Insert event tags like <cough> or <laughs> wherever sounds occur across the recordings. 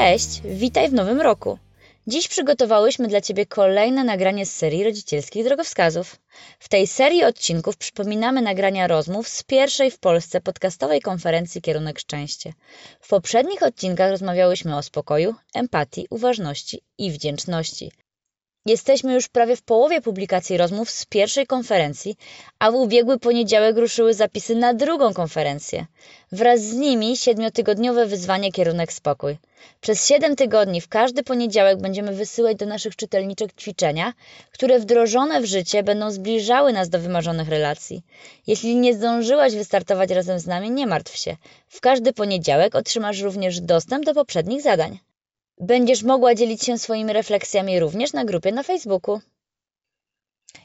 Cześć, witaj w nowym roku. Dziś przygotowałyśmy dla Ciebie kolejne nagranie z serii rodzicielskich drogowskazów. W tej serii odcinków przypominamy nagrania rozmów z pierwszej w Polsce podcastowej konferencji Kierunek Szczęście. W poprzednich odcinkach rozmawiałyśmy o spokoju, empatii, uważności i wdzięczności. Jesteśmy już prawie w połowie publikacji rozmów z pierwszej konferencji, a w ubiegły poniedziałek ruszyły zapisy na drugą konferencję. Wraz z nimi siedmiotygodniowe wyzwanie Kierunek Spokój. Przez siedem tygodni w każdy poniedziałek będziemy wysyłać do naszych czytelniczek ćwiczenia, które wdrożone w życie będą zbliżały nas do wymarzonych relacji. Jeśli nie zdążyłaś wystartować razem z nami, nie martw się. W każdy poniedziałek otrzymasz również dostęp do poprzednich zadań. Będziesz mogła dzielić się swoimi refleksjami również na grupie na Facebooku.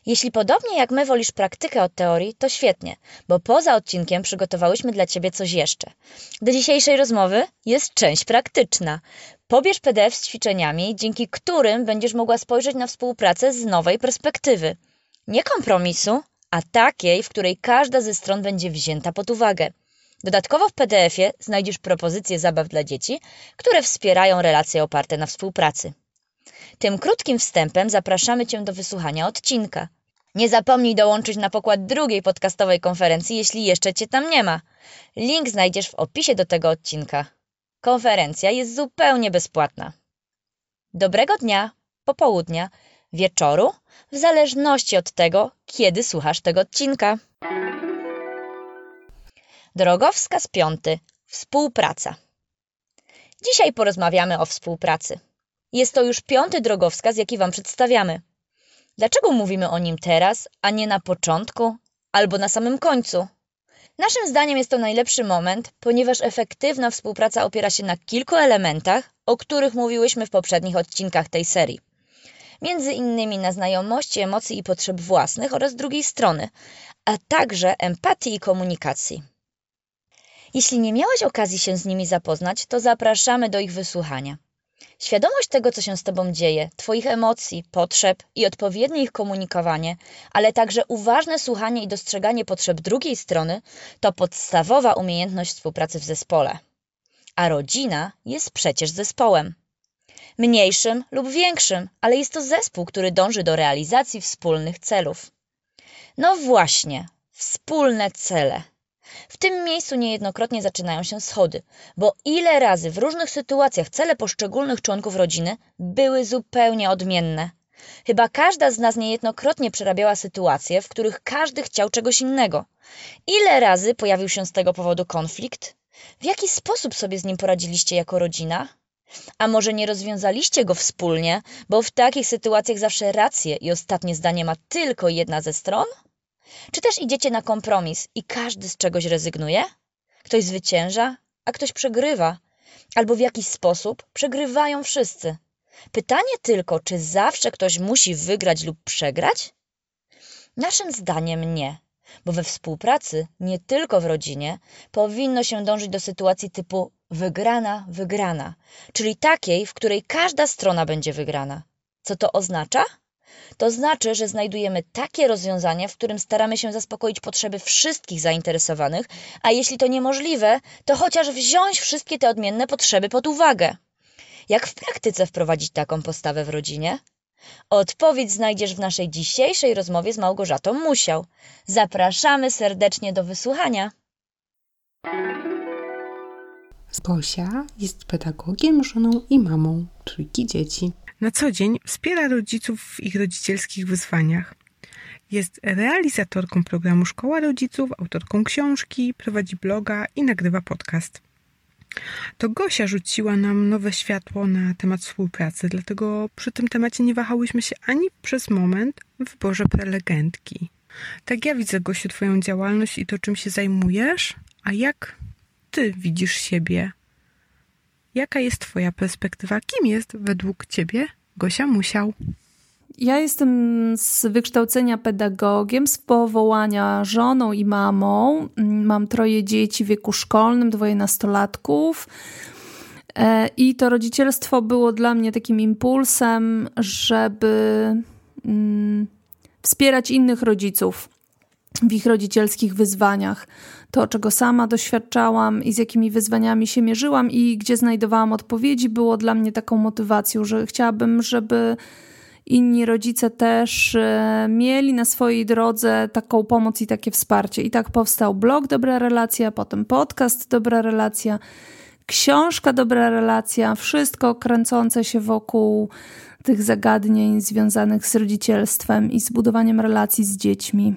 Jeśli podobnie jak my wolisz praktykę od teorii, to świetnie, bo poza odcinkiem przygotowałyśmy dla Ciebie coś jeszcze. Do dzisiejszej rozmowy jest część praktyczna. Pobierz PDF z ćwiczeniami, dzięki którym będziesz mogła spojrzeć na współpracę z nowej perspektywy. Nie kompromisu, a takiej, w której każda ze stron będzie wzięta pod uwagę. Dodatkowo w PDF-ie znajdziesz propozycje zabaw dla dzieci, które wspierają relacje oparte na współpracy. Tym krótkim wstępem zapraszamy Cię do wysłuchania odcinka. Nie zapomnij dołączyć na pokład drugiej podcastowej konferencji, jeśli jeszcze Cię tam nie ma. Link znajdziesz w opisie do tego odcinka. Konferencja jest zupełnie bezpłatna. Dobrego dnia, popołudnia, wieczoru, w zależności od tego, kiedy słuchasz tego odcinka. Drogowskaz piąty. Współpraca. Dzisiaj porozmawiamy o współpracy. Jest to już piąty drogowskaz, jaki Wam przedstawiamy. Dlaczego mówimy o nim teraz, a nie na początku albo na samym końcu? Naszym zdaniem jest to najlepszy moment, ponieważ efektywna współpraca opiera się na kilku elementach, o których mówiłyśmy w poprzednich odcinkach tej serii. Między innymi na znajomości emocji i potrzeb własnych oraz drugiej strony, a także empatii i komunikacji. Jeśli nie miałaś okazji się z nimi zapoznać, to zapraszamy do ich wysłuchania. Świadomość tego, co się z Tobą dzieje, Twoich emocji, potrzeb i odpowiednie ich komunikowanie, ale także uważne słuchanie i dostrzeganie potrzeb drugiej strony to podstawowa umiejętność współpracy w zespole. A rodzina jest przecież zespołem. Mniejszym lub większym, ale jest to zespół, który dąży do realizacji wspólnych celów. No właśnie, wspólne cele. W tym miejscu niejednokrotnie zaczynają się schody, bo ile razy w różnych sytuacjach cele poszczególnych członków rodziny były zupełnie odmienne. Chyba każda z nas niejednokrotnie przerabiała sytuacje, w których każdy chciał czegoś innego. Ile razy pojawił się z tego powodu konflikt? W jaki sposób sobie z nim poradziliście jako rodzina? A może nie rozwiązaliście go wspólnie, bo w takich sytuacjach zawsze rację i ostatnie zdanie ma tylko jedna ze stron? Czy też idziecie na kompromis i każdy z czegoś rezygnuje? Ktoś zwycięża, a ktoś przegrywa, albo w jakiś sposób przegrywają wszyscy. Pytanie tylko, czy zawsze ktoś musi wygrać lub przegrać? Naszym zdaniem nie, bo we współpracy, nie tylko w rodzinie, powinno się dążyć do sytuacji typu wygrana, wygrana, czyli takiej, w której każda strona będzie wygrana. Co to oznacza? To znaczy, że znajdujemy takie rozwiązanie, w którym staramy się zaspokoić potrzeby wszystkich zainteresowanych, a jeśli to niemożliwe, to chociaż wziąć wszystkie te odmienne potrzeby pod uwagę. Jak w praktyce wprowadzić taką postawę w rodzinie? Odpowiedź znajdziesz w naszej dzisiejszej rozmowie z Małgorzatą Musiał. Zapraszamy serdecznie do wysłuchania. Gosia jest pedagogiem, żoną i mamą trójki dzieci. Na co dzień wspiera rodziców w ich rodzicielskich wyzwaniach. Jest realizatorką programu Szkoła Rodziców, autorką książki, prowadzi bloga i nagrywa podcast. To Gosia rzuciła nam nowe światło na temat współpracy, dlatego przy tym temacie nie wahałyśmy się ani przez moment w wyborze prelegentki. Tak ja widzę, Gosiu, Twoją działalność i to, czym się zajmujesz, a jak Ty widzisz siebie? Jaka jest Twoja perspektywa? Kim jest według Ciebie Gosia Musiał? Ja jestem z wykształcenia pedagogiem, z powołania żoną i mamą. Mam troje dzieci w wieku szkolnym, dwoje nastolatków. E, I to rodzicielstwo było dla mnie takim impulsem, żeby mm, wspierać innych rodziców w ich rodzicielskich wyzwaniach. To, czego sama doświadczałam i z jakimi wyzwaniami się mierzyłam, i gdzie znajdowałam odpowiedzi, było dla mnie taką motywacją, że chciałabym, żeby inni rodzice też e, mieli na swojej drodze taką pomoc i takie wsparcie. I tak powstał blog Dobra Relacja, potem podcast Dobra Relacja, książka Dobra Relacja, wszystko kręcące się wokół tych zagadnień związanych z rodzicielstwem i z budowaniem relacji z dziećmi.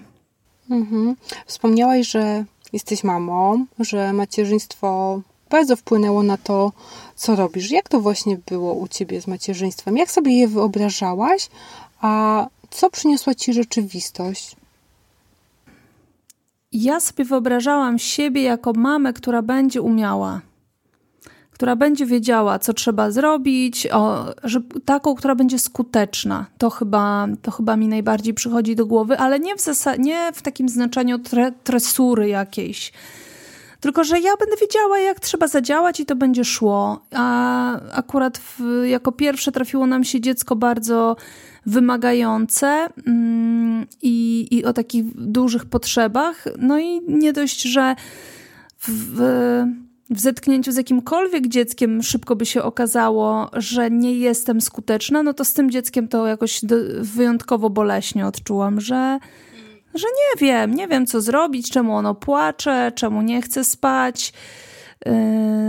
Mhm. Wspomniałaś, że jesteś mamą, że macierzyństwo bardzo wpłynęło na to, co robisz. Jak to właśnie było u ciebie z macierzyństwem? Jak sobie je wyobrażałaś, a co przyniosła ci rzeczywistość? Ja sobie wyobrażałam siebie jako mamę, która będzie umiała, która będzie wiedziała, co trzeba zrobić, o, że, taką, która będzie skuteczna. To chyba, to chyba mi najbardziej przychodzi do głowy, ale nie w, zasad, nie w takim znaczeniu tre, tresury jakiejś tylko, że ja będę wiedziała, jak trzeba zadziałać i to będzie szło. A akurat w, jako pierwsze trafiło nam się dziecko bardzo wymagające mm, i, i o takich dużych potrzebach. No i nie dość, że w, w zetknięciu z jakimkolwiek dzieckiem szybko by się okazało, że nie jestem skuteczna, no to z tym dzieckiem to jakoś wyjątkowo boleśnie odczułam, że że nie wiem, nie wiem co zrobić, czemu ono płacze, czemu nie chce spać, yy,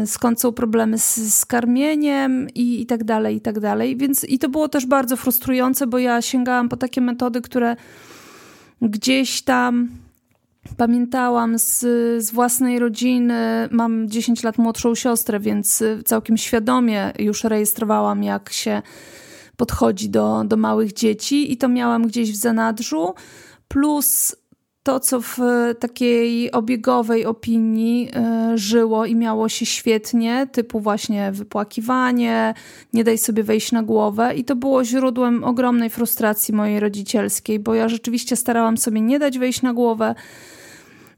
skąd są problemy z, z karmieniem i, i tak dalej, i tak dalej. Więc i to było też bardzo frustrujące, bo ja sięgałam po takie metody, które gdzieś tam pamiętałam z, z własnej rodziny. Mam 10 lat młodszą siostrę, więc całkiem świadomie już rejestrowałam, jak się podchodzi do, do małych dzieci, i to miałam gdzieś w zanadrzu plus to, co w takiej obiegowej opinii y, żyło i miało się świetnie, typu właśnie wypłakiwanie, nie daj sobie wejść na głowę. I to było źródłem ogromnej frustracji mojej rodzicielskiej, bo ja rzeczywiście starałam sobie nie dać wejść na głowę.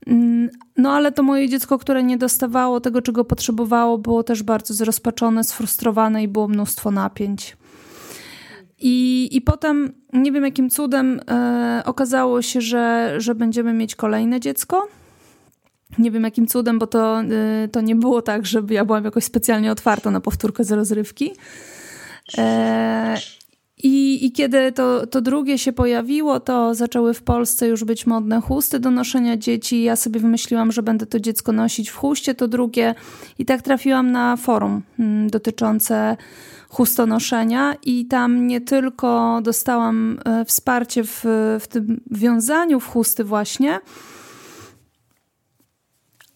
Mm, no ale to moje dziecko, które nie dostawało tego, czego potrzebowało, było też bardzo zrozpaczone, sfrustrowane i było mnóstwo napięć. I, I potem nie wiem jakim cudem e, okazało się, że, że będziemy mieć kolejne dziecko. Nie wiem jakim cudem, bo to, e, to nie było tak, żeby ja byłam jakoś specjalnie otwarta na powtórkę z rozrywki. E, i, I kiedy to, to drugie się pojawiło, to zaczęły w Polsce już być modne chusty do noszenia dzieci. Ja sobie wymyśliłam, że będę to dziecko nosić w chuście, to drugie. I tak trafiłam na forum mm, dotyczące chustonoszenia i tam nie tylko dostałam e, wsparcie w, w tym wiązaniu w chusty właśnie,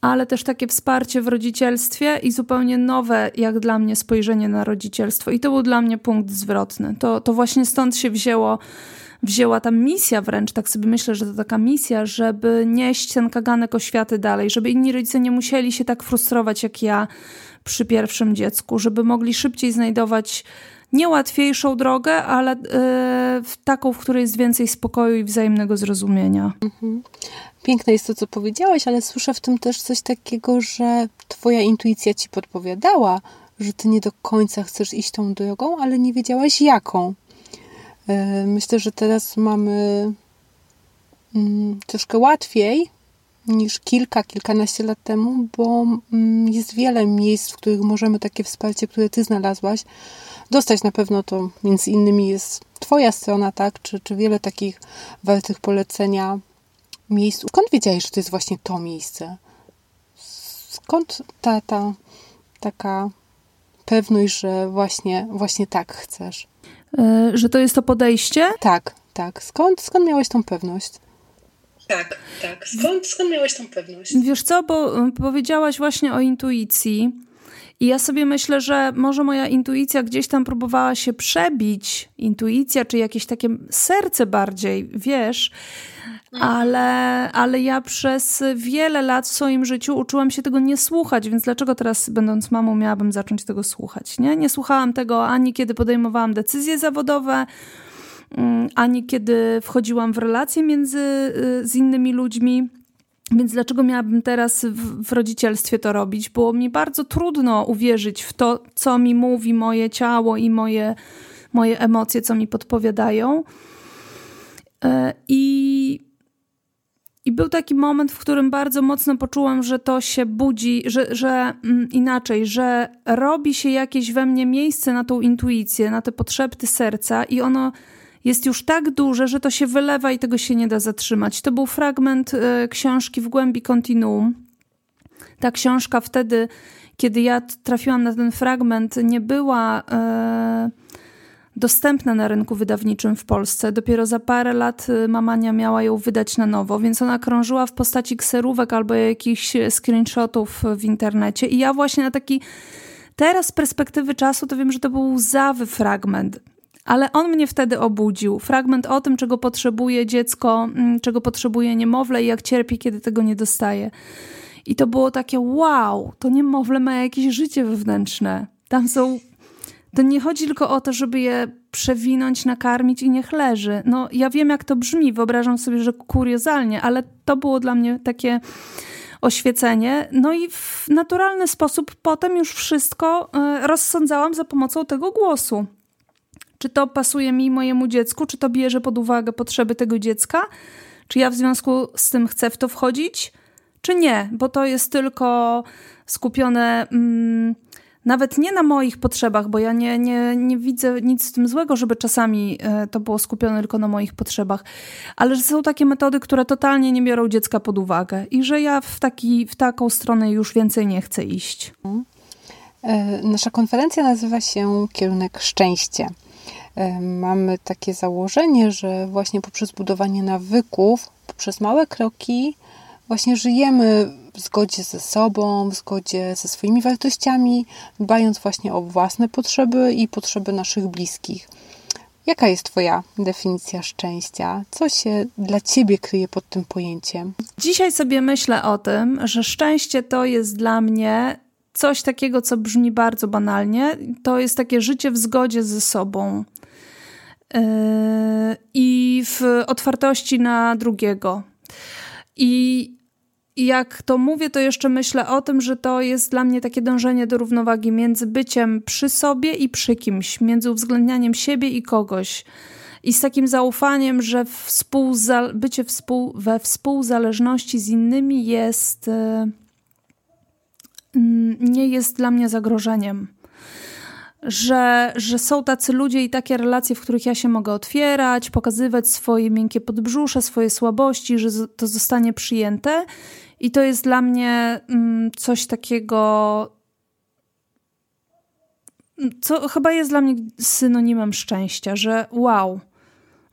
ale też takie wsparcie w rodzicielstwie i zupełnie nowe, jak dla mnie, spojrzenie na rodzicielstwo. I to był dla mnie punkt zwrotny. To, to właśnie stąd się wzięło, wzięła ta misja wręcz, tak sobie myślę, że to taka misja, żeby nieść ten kaganek oświaty dalej, żeby inni rodzice nie musieli się tak frustrować jak ja przy pierwszym dziecku, żeby mogli szybciej znajdować nie łatwiejszą drogę, ale e, taką, w której jest więcej spokoju i wzajemnego zrozumienia. Mhm. Piękne jest to, co powiedziałaś, ale słyszę w tym też coś takiego, że twoja intuicja ci podpowiadała, że ty nie do końca chcesz iść tą drogą, ale nie wiedziałaś jaką. E, myślę, że teraz mamy mm, troszkę łatwiej niż kilka, kilkanaście lat temu, bo mm, jest wiele miejsc, w których możemy takie wsparcie, które ty znalazłaś, dostać. Na pewno to między innymi jest twoja strona, tak? Czy, czy wiele takich wartych polecenia miejsc. Skąd wiedziałeś, że to jest właśnie to miejsce? Skąd ta, ta taka pewność, że właśnie, właśnie tak chcesz? Yy, że to jest to podejście? Tak, tak. Skąd, skąd miałeś tą pewność? Tak, tak. Skąd, skąd miałeś tą pewność? Wiesz co, bo powiedziałaś właśnie o intuicji. I ja sobie myślę, że może moja intuicja gdzieś tam próbowała się przebić, intuicja czy jakieś takie serce bardziej, wiesz. Ale, ale ja przez wiele lat w swoim życiu uczyłam się tego nie słuchać, więc dlaczego teraz, będąc mamą, miałabym zacząć tego słuchać? Nie, nie słuchałam tego ani kiedy podejmowałam decyzje zawodowe, mm, ani kiedy wchodziłam w relacje między y, z innymi ludźmi. Więc dlaczego miałabym teraz w, w, rodzicielstwie to robić? Było mi bardzo trudno uwierzyć w to, co mi mówi moje ciało i moje, moje emocje, co mi podpowiadają. E, I, I był taki moment, w którym bardzo mocno poczułam, że to się budzi, że, że mm, inaczej, że robi się jakieś we mnie miejsce na tą intuicję, na te potrzeby serca i ono jest już tak duże, że to się wylewa i tego się nie da zatrzymać. To był fragment e, książki W głębi kontinuum. Ta książka wtedy, kiedy ja trafiłam na ten fragment, nie była e, dostępna na rynku wydawniczym w Polsce. Dopiero za parę lat e, mamania miała ją wydać na nowo, więc ona krążyła w postaci kserówek albo jakichś screenshotów w internecie. I ja właśnie na taki teraz z perspektywy czasu to wiem, że to był łzawy fragment ale on mnie wtedy obudził. Fragment o tym, czego potrzebuje dziecko, mm, czego potrzebuje niemowlę i jak cierpi, kiedy tego nie dostaje. I to było takie wow, to niemowlę ma jakieś życie wewnętrzne. Tam są. To nie chodzi tylko o to, żeby je przewinąć, nakarmić i niech leży. No, ja wiem, jak to brzmi, wyobrażam sobie, że kuriozalnie, ale to było dla mnie takie oświecenie. No i w naturalny sposób potem już wszystko e, rozsądzałam za pomocą tego głosu. Czy to pasuje mi, mojemu dziecku? Czy to bierze pod uwagę potrzeby tego dziecka? Czy ja w związku z tym chcę w to wchodzić? Czy nie? Bo to jest tylko skupione mm, nawet nie na moich potrzebach, bo ja nie, nie, nie widzę nic w tym złego, żeby czasami e, to było skupione tylko na moich potrzebach, ale że są takie metody, które totalnie nie biorą dziecka pod uwagę i że ja w, taki, w taką stronę już więcej nie chcę iść. E, nasza konferencja nazywa się Kierunek Szczęście. E, mamy takie założenie, że właśnie poprzez budowanie nawyków, poprzez małe kroki, właśnie żyjemy w zgodzie ze sobą, w zgodzie ze swoimi wartościami, dbając właśnie o własne potrzeby i potrzeby naszych bliskich. Jaka jest Twoja definicja szczęścia? Co się dla Ciebie kryje pod tym pojęciem? Dzisiaj sobie myślę o tym, że szczęście to jest dla mnie coś takiego, co brzmi bardzo banalnie. To jest takie życie w zgodzie ze sobą. Yy, i w otwartości na drugiego. I jak to mówię, to jeszcze myślę o tym, że to jest dla mnie takie dążenie do równowagi między byciem przy sobie i przy kimś, między uwzględnianiem siebie i kogoś. I z takim zaufaniem, że współza bycie współ we współzależności z innymi jest. Yy, nie jest dla mnie zagrożeniem że, że są tacy ludzie i takie relacje, w których ja się mogę otwierać, pokazywać swoje miękkie podbrzusze, swoje słabości, że to zostanie przyjęte. I to jest dla mnie mm, coś takiego, co chyba jest dla mnie synonimem szczęścia, że wow,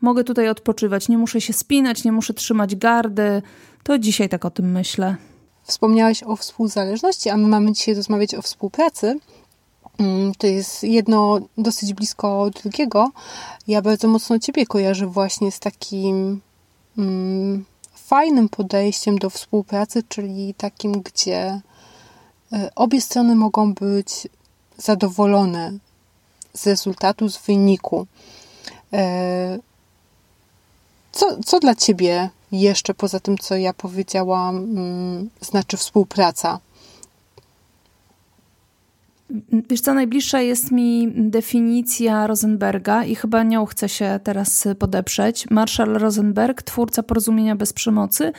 mogę tutaj odpoczywać, nie muszę się spinać, nie muszę trzymać gardy. To dzisiaj tak o tym myślę. Wspomniałaś o współzależności, a my mamy dzisiaj rozmawiać o współpracy. Mm, to jest jedno dosyć blisko drugiego. Ja bardzo mocno Ciebie kojarzę właśnie z takim mm, fajnym podejściem do współpracy, czyli takim, gdzie e, obie strony mogą być zadowolone z rezultatu, z wyniku. E, co, co dla Ciebie jeszcze poza tym, co ja powiedziałam, mm, znaczy współpraca? Wiesz co, najbliższa jest mi definicja Rosenberga i chyba nią chcę się teraz podeprzeć. Marshall Rosenberg, twórca porozumienia bez przemocy,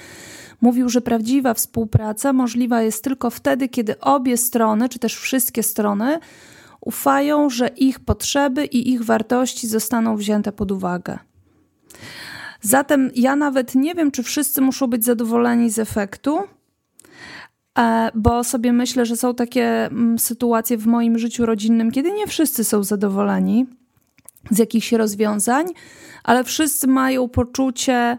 mówił, że prawdziwa współpraca możliwa jest tylko wtedy, kiedy obie strony, czy też wszystkie strony, ufają, że ich potrzeby i ich wartości zostaną wzięte pod uwagę. Zatem ja nawet nie wiem, czy wszyscy muszą być zadowoleni z efektu, bo sobie myślę, że są takie mm, sytuacje w moim życiu rodzinnym, kiedy nie wszyscy są zadowoleni z jakichś rozwiązań, ale wszyscy mają poczucie,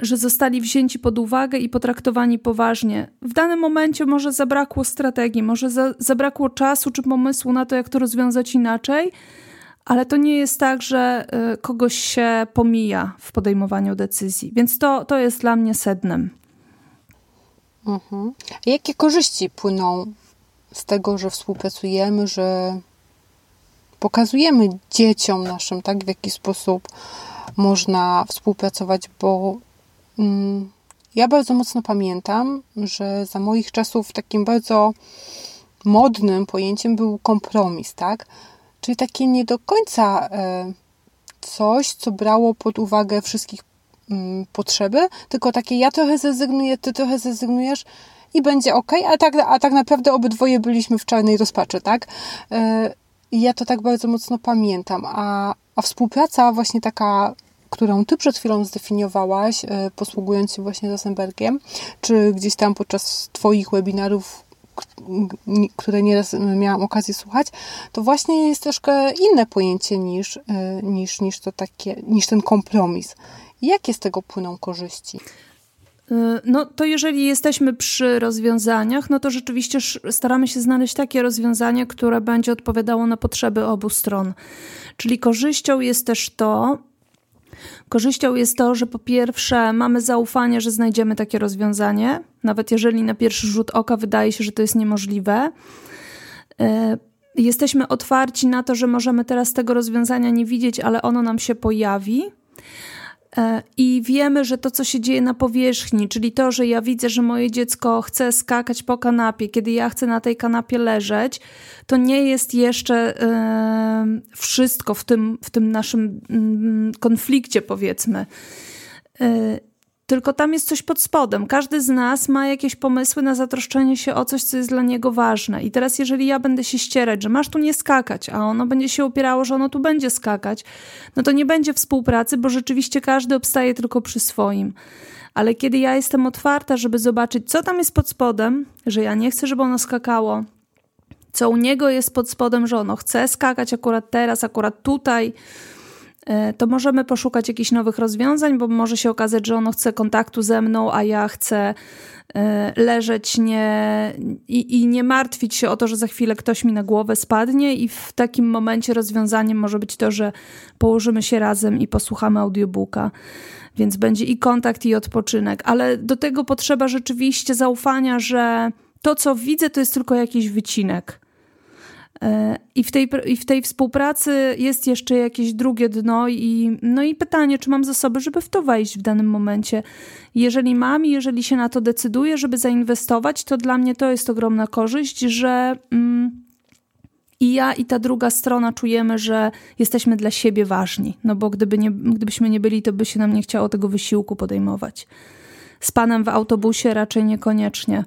że zostali wzięci pod uwagę i potraktowani poważnie. W danym momencie może zabrakło strategii, może za, zabrakło czasu czy pomysłu na to, jak to rozwiązać inaczej, ale to nie jest tak, że y, kogoś się pomija w podejmowaniu decyzji. Więc to, to jest dla mnie sednem. Mhm. Jakie korzyści płyną z tego, że współpracujemy, że pokazujemy dzieciom naszym, tak, w jaki sposób można współpracować, bo mm, ja bardzo mocno pamiętam, że za moich czasów takim bardzo modnym pojęciem był kompromis, tak? Czyli takie nie do końca e, coś, co brało pod uwagę wszystkich potrzeby, tylko takie ja trochę zrezygnuję, ty trochę zrezygnujesz i będzie ok, a tak, a tak naprawdę obydwoje byliśmy w czarnej rozpaczy, tak? E, I ja to tak bardzo mocno pamiętam. A, a współpraca właśnie taka którą ty przed chwilą zdefiniowałaś, e, posługując się właśnie Rosenbergiem, czy gdzieś tam podczas twoich webinarów, które nieraz miałam okazję słuchać, to właśnie jest troszkę inne pojęcie niż, e, niż, niż, to takie, niż ten kompromis. Jakie z tego płyną korzyści? E, no to jeżeli jesteśmy przy rozwiązaniach, no to rzeczywiście staramy się znaleźć takie rozwiązanie, które będzie odpowiadało na potrzeby obu stron. Czyli korzyścią jest też to, Korzyścią jest to, że po pierwsze mamy zaufanie, że znajdziemy takie rozwiązanie, nawet jeżeli na pierwszy rzut oka wydaje się, że to jest niemożliwe. E, jesteśmy otwarci na to, że możemy teraz tego rozwiązania nie widzieć, ale ono nam się pojawi. E, I wiemy, że to, co się dzieje na powierzchni, czyli to, że ja widzę, że moje dziecko chce skakać po kanapie, kiedy ja chcę na tej kanapie leżeć, to nie jest jeszcze wszystko w tym, w tym naszym mm, konflikcie, powiedzmy. Tylko tam jest coś pod spodem. Każdy z nas ma jakieś pomysły na zatroszczenie się o coś, co jest dla niego ważne. I teraz, jeżeli ja będę się ścierać, że masz tu nie skakać, a ono będzie się opierało, że ono tu będzie skakać, no to nie będzie współpracy, bo rzeczywiście każdy obstaje tylko przy swoim. Ale kiedy ja jestem otwarta, żeby zobaczyć, co tam jest pod spodem, że ja nie chcę, żeby ono skakało, co u niego jest pod spodem, że ono chce skakać akurat teraz, akurat tutaj, to możemy poszukać jakichś nowych rozwiązań, bo może się okazać, że ono chce kontaktu ze mną, a ja chcę e, leżeć nie, i, i nie martwić się o to, że za chwilę ktoś mi na głowę spadnie, i w takim momencie rozwiązaniem może być to, że położymy się razem i posłuchamy audiobooka. Więc będzie i kontakt, i odpoczynek, ale do tego potrzeba rzeczywiście zaufania, że to, co widzę, to jest tylko jakiś wycinek. I w, tej, I w tej współpracy jest jeszcze jakieś drugie dno, i, no i pytanie, czy mam zasoby, żeby w to wejść w danym momencie. Jeżeli mam i jeżeli się na to decyduję, żeby zainwestować, to dla mnie to jest ogromna korzyść, że mm, i ja, i ta druga strona czujemy, że jesteśmy dla siebie ważni. No bo gdyby nie, gdybyśmy nie byli, to by się nam nie chciało tego wysiłku podejmować. Z panem w autobusie raczej niekoniecznie.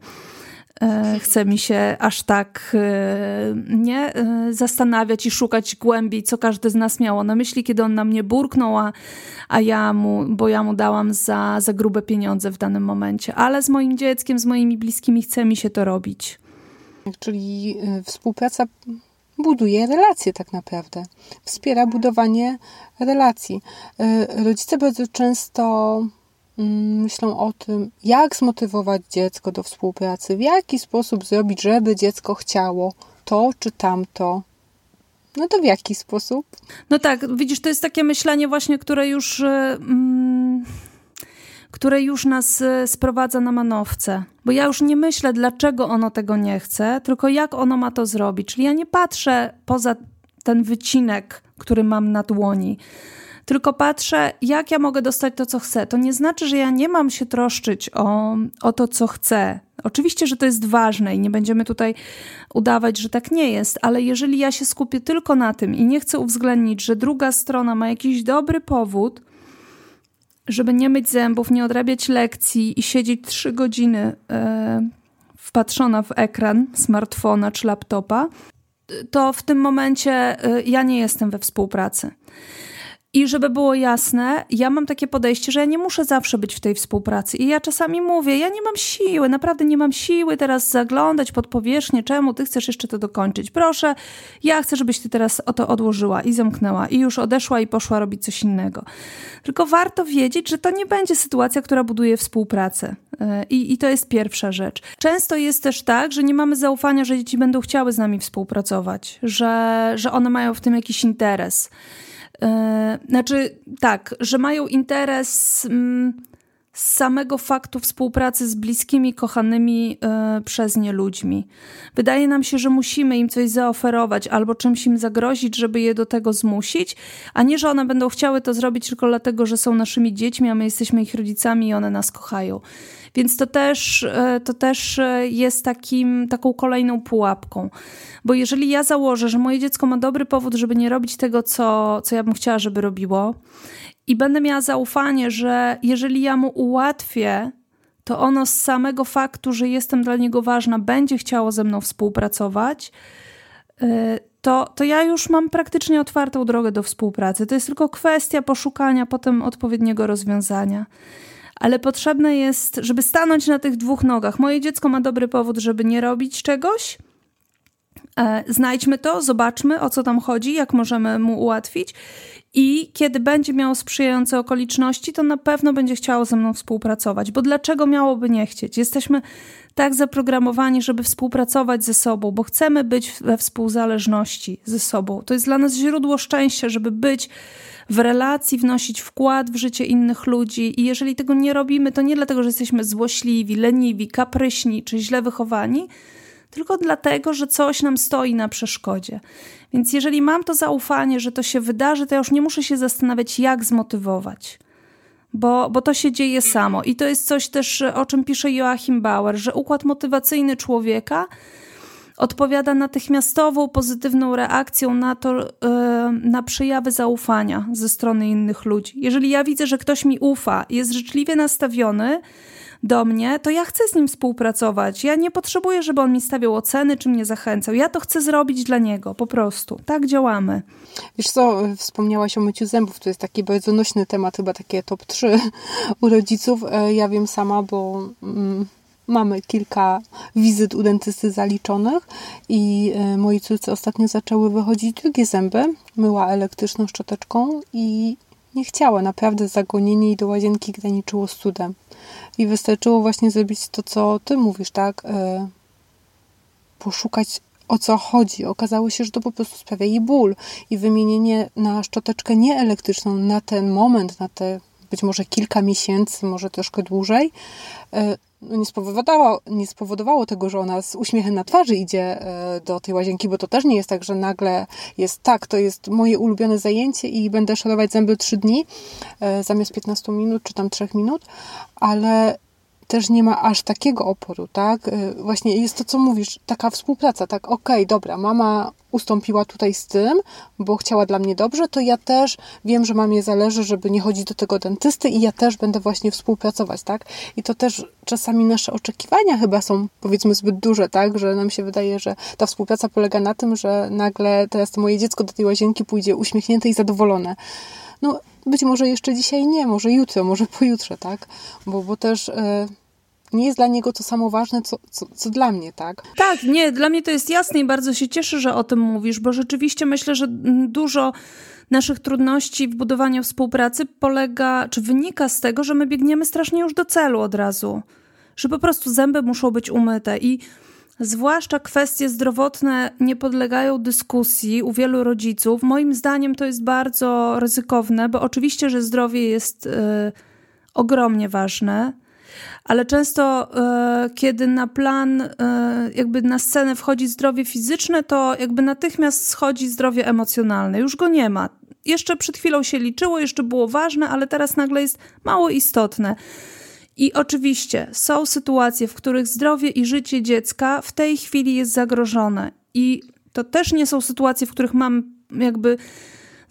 E, chce mi się aż tak e, nie e, zastanawiać i szukać głębiej, co każdy z nas miało na myśli, kiedy on na mnie burknął, a, a ja mu, bo ja mu dałam za, za grube pieniądze w danym momencie. Ale z moim dzieckiem, z moimi bliskimi chce mi się to robić. Czyli współpraca buduje relacje tak naprawdę. Wspiera budowanie relacji. Rodzice bardzo często myślą o tym, jak zmotywować dziecko do współpracy, w jaki sposób zrobić, żeby dziecko chciało to czy tamto. No to w jaki sposób? No tak, widzisz, to jest takie myślenie właśnie, które już, e, mm, które już nas e, sprowadza na manowce. Bo ja już nie myślę, dlaczego ono tego nie chce, tylko jak ono ma to zrobić. Czyli ja nie patrzę poza ten wycinek, który mam na dłoni tylko patrzę, jak ja mogę dostać to, co chcę. To nie znaczy, że ja nie mam się troszczyć o, o to, co chcę. Oczywiście, że to jest ważne i nie będziemy tutaj udawać, że tak nie jest, ale jeżeli ja się skupię tylko na tym i nie chcę uwzględnić, że druga strona ma jakiś dobry powód, żeby nie myć zębów, nie odrabiać lekcji i siedzieć trzy godziny e, wpatrzona w ekran smartfona czy laptopa, to w tym momencie e, ja nie jestem we współpracy. I żeby było jasne, ja mam takie podejście, że ja nie muszę zawsze być w tej współpracy. I ja czasami mówię, ja nie mam siły, naprawdę nie mam siły teraz zaglądać pod powierzchnię, czemu ty chcesz jeszcze to dokończyć. Proszę, ja chcę, żebyś ty teraz o to odłożyła i zamknęła i już odeszła i poszła robić coś innego. Tylko warto wiedzieć, że to nie będzie sytuacja, która buduje współpracę. E, I, I to jest pierwsza rzecz. Często jest też tak, że nie mamy zaufania, że dzieci będą chciały z nami współpracować, że, że one mają w tym jakiś interes. E, znaczy, tak, że mają interes mm, z samego faktu współpracy z bliskimi, kochanymi e, przez nie ludźmi. Wydaje nam się, że musimy im coś zaoferować albo czymś im zagrozić, żeby je do tego zmusić, a nie, że one będą chciały to zrobić tylko dlatego, że są naszymi dziećmi, a my jesteśmy ich rodzicami i one nas kochają. Więc to też, e, to też e, jest takim, taką kolejną pułapką. Bo jeżeli ja założę, że moje dziecko ma dobry powód, żeby nie robić tego, co, co ja bym chciała, żeby robiło, i będę miała zaufanie, że jeżeli ja mu ułatwię, to ono z samego faktu, że jestem dla niego ważna, będzie chciało ze mną współpracować, e, to, to ja już mam praktycznie otwartą drogę do współpracy. To jest tylko kwestia poszukania potem odpowiedniego rozwiązania ale potrzebne jest, żeby stanąć na tych dwóch nogach. Moje dziecko ma dobry powód, żeby nie robić czegoś. E, znajdźmy to, zobaczmy o co tam chodzi, jak możemy mu ułatwić. I kiedy będzie miało sprzyjające okoliczności, to na pewno będzie chciało ze mną współpracować. Bo dlaczego miałoby nie chcieć? Jesteśmy tak zaprogramowani, żeby współpracować ze sobą, bo chcemy być we współzależności ze sobą. To jest dla nas źródło szczęścia, żeby być w relacji, wnosić wkład w życie innych ludzi. I jeżeli tego nie robimy, to nie dlatego, że jesteśmy złośliwi, leniwi, kapryśni czy źle wychowani, tylko dlatego, że coś nam stoi na przeszkodzie. Więc jeżeli mam to zaufanie, że to się wydarzy, to ja już nie muszę się zastanawiać, jak zmotywować. Bo, bo to się dzieje samo. I to jest coś też, o czym pisze Joachim Bauer, że układ motywacyjny człowieka odpowiada natychmiastową, pozytywną reakcją na to, e, na przejawy zaufania ze strony innych ludzi. Jeżeli ja widzę, że ktoś mi ufa, jest życzliwie nastawiony do mnie, to ja chcę z nim współpracować. Ja nie potrzebuję, żeby on mi stawiał oceny, czy mnie zachęcał. Ja to chcę zrobić dla niego, po prostu. Tak działamy. Wiesz co, wspomniałaś o myciu zębów, to jest taki bardzo nośny temat, chyba takie top 3 u rodziców. E, ja wiem sama, bo... Mm, mamy kilka wizyt u dentysty zaliczonych i e, moi córce ostatnio zaczęły wychodzić drugie zęby. Myła elektryczną szczoteczką i nie chciała. Naprawdę zagonienie jej do łazienki graniczyło z cudem. I wystarczyło właśnie zrobić to, co ty mówisz, tak? E, poszukać o co chodzi. Okazało się, że to po prostu sprawia jej ból i wymienienie na szczoteczkę nieelektryczną na ten moment, na te być może kilka miesięcy, może troszkę dłużej, e, nie, spowodowało, nie spowodowało tego, że ona z uśmiechem na twarzy idzie e, do tej łazienki, bo to też nie jest tak, że nagle jest tak, to jest moje ulubione zajęcie i będę szorować zęby trzy dni e, zamiast 15 minut czy tam 3 minut, ale też nie ma aż takiego oporu, tak? Y, właśnie jest to, co mówisz, taka współpraca, tak? Okej, okay, dobra, mama ustąpiła tutaj z tym, bo chciała dla mnie dobrze, to ja też wiem, że mamie zależy, żeby nie chodzić do tego dentysty i ja też będę właśnie współpracować, tak? I to też czasami nasze oczekiwania chyba są, powiedzmy, zbyt duże, tak? Że nam się wydaje, że ta współpraca polega na tym, że nagle teraz to moje dziecko do tej łazienki pójdzie uśmiechnięte i zadowolone. No, być może jeszcze dzisiaj nie, może jutro, może pojutrze, tak? Bo, bo też... Yy, nie jest dla niego to samo ważne, co, co, co, dla mnie, tak? Tak, nie, dla mnie to jest jasne i bardzo się cieszę, że o tym mówisz, bo rzeczywiście myślę, że dużo naszych trudności w budowaniu współpracy polega, czy wynika z tego, że my biegniemy strasznie już do celu od razu. Że po prostu zęby muszą być umyte i Zwłaszcza kwestie zdrowotne nie podlegają dyskusji u wielu rodziców. Moim zdaniem to jest bardzo ryzykowne, bo oczywiście, że zdrowie jest y, ogromnie ważne, ale często, e, kiedy na plan, e, jakby na scenę wchodzi zdrowie fizyczne, to jakby natychmiast schodzi zdrowie emocjonalne. Już go nie ma. Jeszcze przed chwilą się liczyło, jeszcze było ważne, ale teraz nagle jest mało istotne. I oczywiście są sytuacje, w których zdrowie i życie dziecka w tej chwili jest zagrożone. I to też nie są sytuacje, w których mam jakby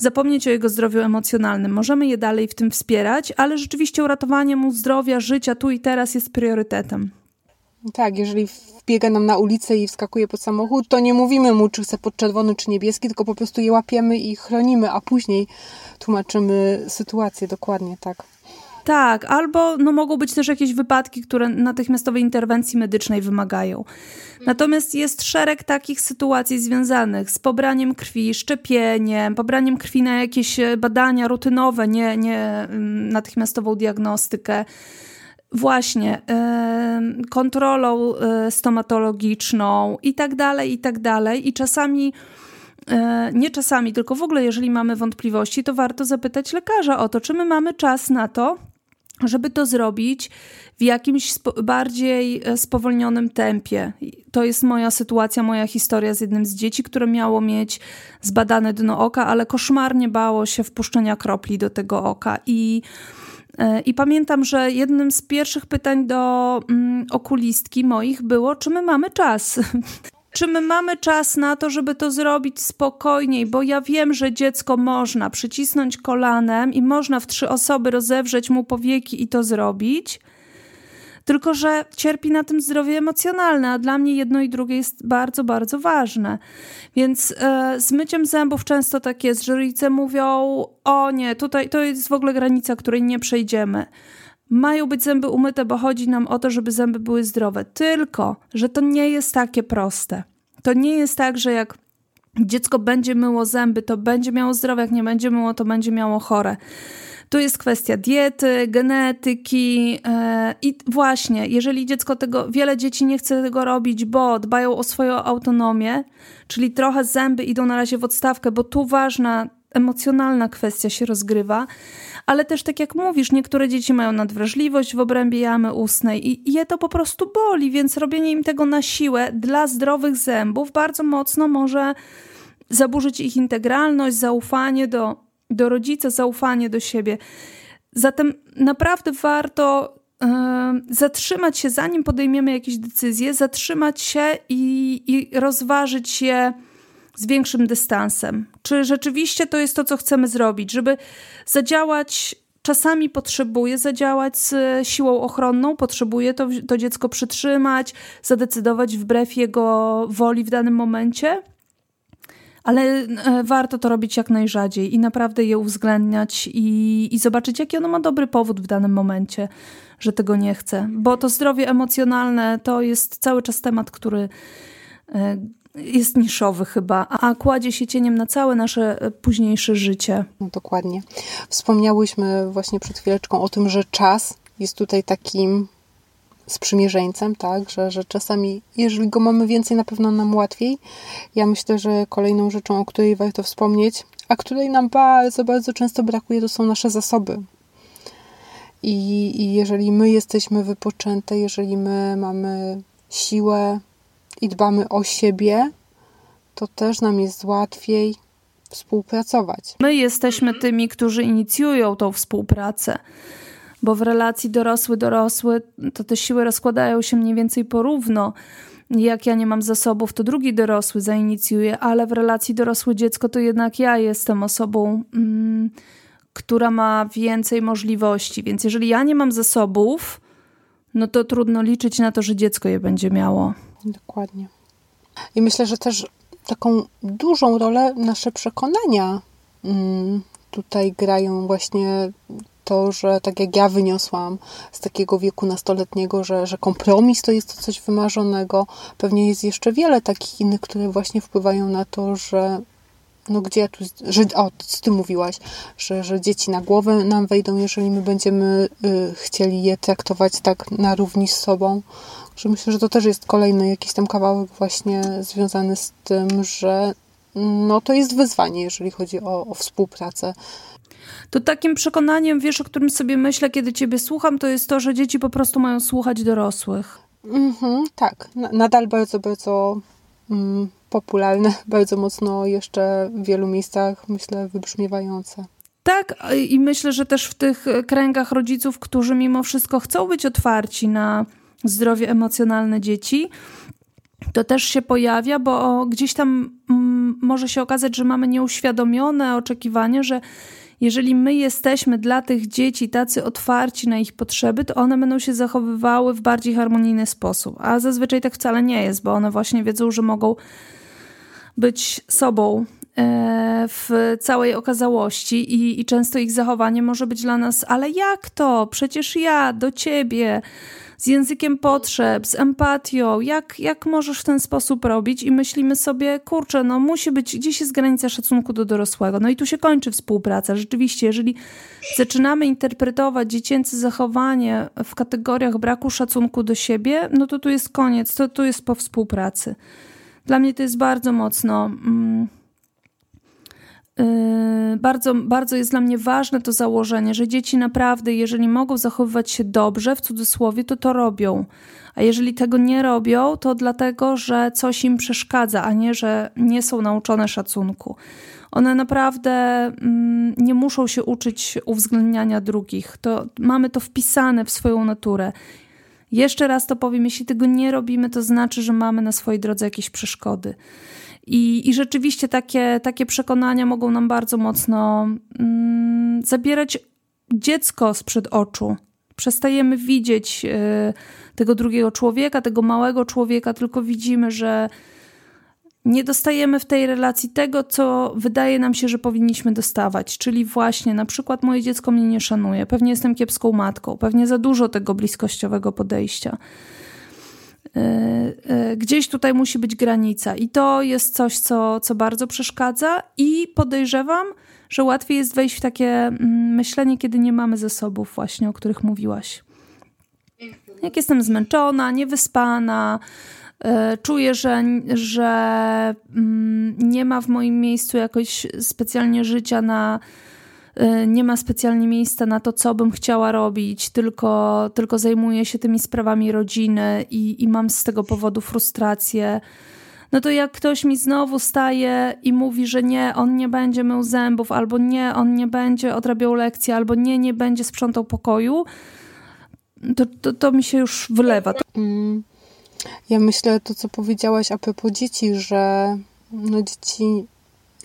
zapomnieć o jego zdrowiu emocjonalnym. Możemy je dalej w tym wspierać, ale rzeczywiście uratowanie mu zdrowia, życia tu i teraz jest priorytetem. Tak, jeżeli wbiega nam na ulicę i wskakuje pod samochód, to nie mówimy mu, czy chce pod czerwony, czy niebieski, tylko po prostu je łapiemy i chronimy, a później tłumaczymy sytuację dokładnie, tak. Tak, albo no, mogą być też jakieś wypadki, które natychmiastowej interwencji medycznej wymagają. Natomiast jest szereg takich sytuacji związanych z pobraniem krwi, szczepieniem, pobraniem krwi na jakieś badania rutynowe, nie, nie mm, natychmiastową diagnostykę właśnie kontrolą e, stomatologiczną i tak dalej, i tak dalej. I czasami, e, nie czasami, tylko w ogóle, jeżeli mamy wątpliwości, to warto zapytać lekarza o to, czy my mamy czas na to, żeby to zrobić w jakimś bardziej e, spowolnionym tempie. To jest moja sytuacja, moja historia z jednym z dzieci, które miało mieć zbadane dno oka, ale koszmarnie bało się wpuszczenia kropli do tego oka i E, I pamiętam, że jednym z pierwszych pytań do mm, okulistki moich było, czy my mamy czas. <laughs> czy my mamy czas na to, żeby to zrobić spokojniej, bo ja wiem, że dziecko można przycisnąć kolanem i można w trzy osoby rozewrzeć mu powieki i to zrobić tylko że cierpi na tym zdrowie emocjonalne, a dla mnie jedno i drugie jest bardzo, bardzo ważne. Więc e, z myciem zębów często tak jest, że rodzice mówią: O nie, tutaj to jest w ogóle granica, której nie przejdziemy. Mają być zęby umyte, bo chodzi nam o to, żeby zęby były zdrowe. Tylko, że to nie jest takie proste. To nie jest tak, że jak dziecko będzie myło zęby, to będzie miało zdrowe, jak nie będzie myło, to będzie miało chore. Tu jest kwestia diety, genetyki e, i właśnie, jeżeli dziecko tego, wiele dzieci nie chce tego robić, bo dbają o swoją autonomię, czyli trochę zęby idą na razie w odstawkę, bo tu ważna emocjonalna kwestia się rozgrywa, ale też tak jak mówisz, niektóre dzieci mają nadwrażliwość w obrębie jamy ustnej i je to po prostu boli, więc robienie im tego na siłę dla zdrowych zębów bardzo mocno może zaburzyć ich integralność, zaufanie do do rodzica, zaufanie do siebie. Zatem naprawdę warto y, zatrzymać się, zanim podejmiemy jakieś decyzje, zatrzymać się i, i rozważyć je z większym dystansem. Czy rzeczywiście to jest to, co chcemy zrobić, żeby zadziałać czasami potrzebuje zadziałać z siłą ochronną, potrzebuje to, to dziecko przytrzymać, zadecydować wbrew jego woli w danym momencie, ale e, warto to robić jak najrzadziej i naprawdę je uwzględniać i, i zobaczyć, jaki ono ma dobry powód w danym momencie, że tego nie chce. Bo to zdrowie emocjonalne to jest cały czas temat, który e, jest niszowy chyba, a kładzie się cieniem na całe nasze e, późniejsze życie. No, dokładnie. Wspomniałyśmy właśnie przed chwileczką o tym, że czas jest tutaj takim sprzymierzeńcem, tak, że, że czasami, jeżeli go mamy więcej, na pewno nam łatwiej. Ja myślę, że kolejną rzeczą, o której warto wspomnieć, a której nam bardzo, bardzo często brakuje, to są nasze zasoby. I, I jeżeli my jesteśmy wypoczęte, jeżeli my mamy siłę i dbamy o siebie, to też nam jest łatwiej współpracować. My jesteśmy tymi, którzy inicjują tą współpracę bo w relacji dorosły-dorosły to te siły rozkładają się mniej więcej porówno. Jak ja nie mam zasobów, to drugi dorosły zainicjuje, ale w relacji dorosły-dziecko to jednak ja jestem osobą, mm, która ma więcej możliwości. Więc jeżeli ja nie mam zasobów, no to trudno liczyć na to, że dziecko je będzie miało. Dokładnie. I myślę, że też taką dużą rolę nasze przekonania mm, tutaj grają właśnie to, że tak jak ja wyniosłam z takiego wieku nastoletniego, że, że kompromis to jest to coś wymarzonego, pewnie jest jeszcze wiele takich innych, które właśnie wpływają na to, że no gdzie ja tu, że, o, ty mówiłaś, że, że dzieci na głowę nam wejdą, jeżeli my będziemy y, chcieli je traktować tak na równi z sobą, że myślę, że to też jest kolejny jakiś tam kawałek właśnie związany z tym, że no to jest wyzwanie, jeżeli chodzi o, o współpracę to takim przekonaniem, wiesz, o którym sobie myślę, kiedy ciebie słucham, to jest to, że dzieci po prostu mają słuchać dorosłych. Mhm, tak, nadal bardzo, bardzo mm, popularne, <laughs> bardzo mocno jeszcze w wielu miejscach, myślę, wybrzmiewające. Tak, i myślę, że też w tych kręgach rodziców, którzy mimo wszystko chcą być otwarci na zdrowie emocjonalne dzieci, to też się pojawia, bo gdzieś tam mm, może się okazać, że mamy nieuświadomione oczekiwanie, że jeżeli my jesteśmy dla tych dzieci tacy otwarci na ich potrzeby, to one będą się zachowywały w bardziej harmonijny sposób. A zazwyczaj tak wcale nie jest, bo one właśnie wiedzą, że mogą być sobą e, w całej okazałości i, i często ich zachowanie może być dla nas, ale jak to? Przecież ja do ciebie z językiem potrzeb, z empatią, jak, jak możesz w ten sposób robić i myślimy sobie, kurczę, no musi być, gdzieś jest granica szacunku do dorosłego. No i tu się kończy współpraca. Rzeczywiście, jeżeli zaczynamy interpretować dziecięce zachowanie w kategoriach braku szacunku do siebie, no to tu jest koniec, to tu jest po współpracy. Dla mnie to jest bardzo mocno... Mm, bardzo, bardzo jest dla mnie ważne to założenie, że dzieci naprawdę, jeżeli mogą zachowywać się dobrze, w cudzysłowie, to to robią. A jeżeli tego nie robią, to dlatego, że coś im przeszkadza, a nie, że nie są nauczone szacunku. One naprawdę mm, nie muszą się uczyć uwzględniania drugich. To, mamy to wpisane w swoją naturę. Jeszcze raz to powiem, jeśli tego nie robimy, to znaczy, że mamy na swojej drodze jakieś przeszkody. I, i rzeczywiście takie, takie przekonania mogą nam bardzo mocno mm, zabierać dziecko sprzed oczu. Przestajemy widzieć y, tego drugiego człowieka, tego małego człowieka, tylko widzimy, że nie dostajemy w tej relacji tego, co wydaje nam się, że powinniśmy dostawać. Czyli właśnie, na przykład, moje dziecko mnie nie szanuje, pewnie jestem kiepską matką, pewnie za dużo tego bliskościowego podejścia. E, e, gdzieś tutaj musi być granica, i to jest coś, co, co bardzo przeszkadza, i podejrzewam, że łatwiej jest wejść w takie mm, myślenie, kiedy nie mamy zasobów, właśnie o których mówiłaś. Jak jestem zmęczona, niewyspana, e, czuję, że, że mm, nie ma w moim miejscu jakoś specjalnie życia na Y, nie ma specjalnie miejsca na to, co bym chciała robić, tylko, tylko zajmuję się tymi sprawami rodziny i, i mam z tego powodu frustrację. No to jak ktoś mi znowu staje i mówi, że nie, on nie będzie mył zębów, albo nie, on nie będzie odrabiał lekcji, albo nie, nie będzie sprzątał pokoju, to, to, to mi się już wylewa. Mm. Ja myślę to, co powiedziałaś a propos dzieci, że no dzieci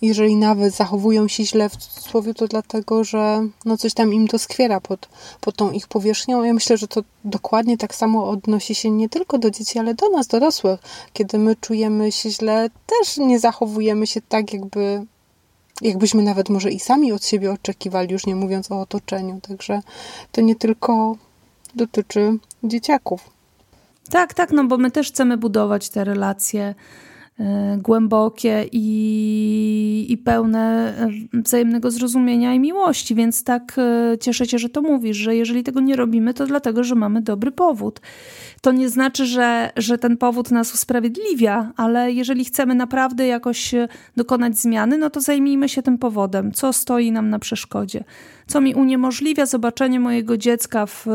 jeżeli nawet zachowują się źle w cudzysłowie, to dlatego, że no coś tam im doskwiera pod, pod tą ich powierzchnią. Ja myślę, że to dokładnie tak samo odnosi się nie tylko do dzieci, ale do nas, dorosłych. Kiedy my czujemy się źle, też nie zachowujemy się tak, jakby jakbyśmy nawet może i sami od siebie oczekiwali, już nie mówiąc o otoczeniu. Także to nie tylko dotyczy dzieciaków. Tak, tak, no bo my też chcemy budować te relacje głębokie i, i pełne wzajemnego zrozumienia i miłości, więc tak e, cieszę się, że to mówisz, że jeżeli tego nie robimy, to dlatego, że mamy dobry powód. To nie znaczy, że, że ten powód nas usprawiedliwia, ale jeżeli chcemy naprawdę jakoś dokonać zmiany, no to zajmijmy się tym powodem, co stoi nam na przeszkodzie, co mi uniemożliwia zobaczenie mojego dziecka w,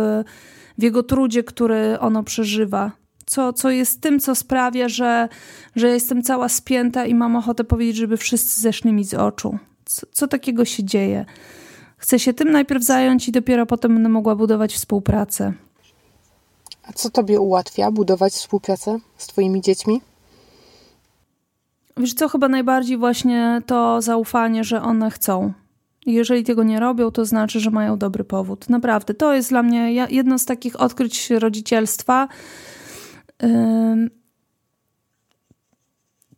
w jego trudzie, który ono przeżywa co, co jest tym, co sprawia, że, że jestem cała spięta i mam ochotę powiedzieć, żeby wszyscy zeszli mi z oczu. Co, co takiego się dzieje? Chcę się tym najpierw zająć i dopiero potem będę mogła budować współpracę. A co tobie ułatwia budować współpracę z twoimi dziećmi? Wiesz co, chyba najbardziej właśnie to zaufanie, że one chcą. Jeżeli tego nie robią, to znaczy, że mają dobry powód. Naprawdę, to jest dla mnie jedno z takich odkryć rodzicielstwa,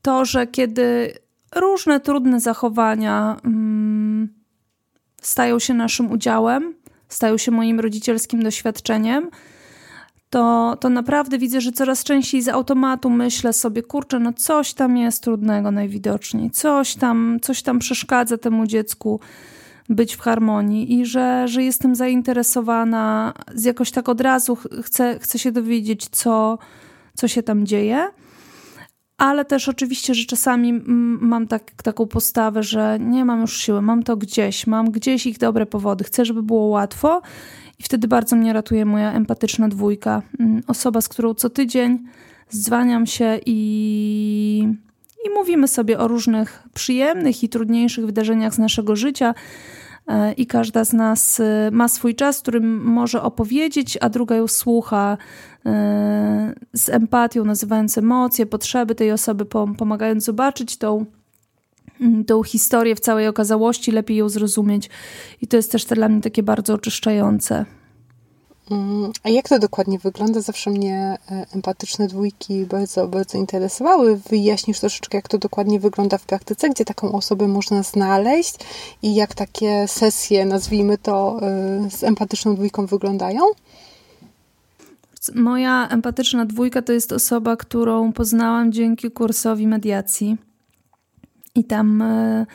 to, że kiedy różne trudne zachowania stają się naszym udziałem, stają się moim rodzicielskim doświadczeniem, to, to naprawdę widzę, że coraz częściej z automatu myślę sobie, kurczę, no coś tam jest trudnego najwidoczniej, coś tam, coś tam przeszkadza temu dziecku być w harmonii i że, że jestem zainteresowana, jakoś tak od razu chcę, chcę się dowiedzieć, co, co się tam dzieje. Ale też oczywiście, że czasami mam tak, taką postawę, że nie mam już siły, mam to gdzieś, mam gdzieś ich dobre powody, chcę, żeby było łatwo i wtedy bardzo mnie ratuje moja empatyczna dwójka. Mm, osoba, z którą co tydzień dzwaniam się i, i mówimy sobie o różnych przyjemnych i trudniejszych wydarzeniach z naszego życia. E, I każda z nas e, ma swój czas, którym może opowiedzieć, a druga ją słucha e, z empatią, nazywając emocje, potrzeby tej osoby, pomagając zobaczyć tą mm, tą historię w całej okazałości, lepiej ją zrozumieć. I to jest też dla mnie takie bardzo oczyszczające. Mm, a jak to dokładnie wygląda? Zawsze mnie e, empatyczne dwójki bardzo, bardzo interesowały. Wyjaśnisz troszeczkę, jak to dokładnie wygląda w praktyce, gdzie taką osobę można znaleźć i jak takie sesje, nazwijmy to, e, z empatyczną dwójką wyglądają? Moja empatyczna dwójka to jest osoba, którą poznałam dzięki kursowi mediacji. I tam Mm,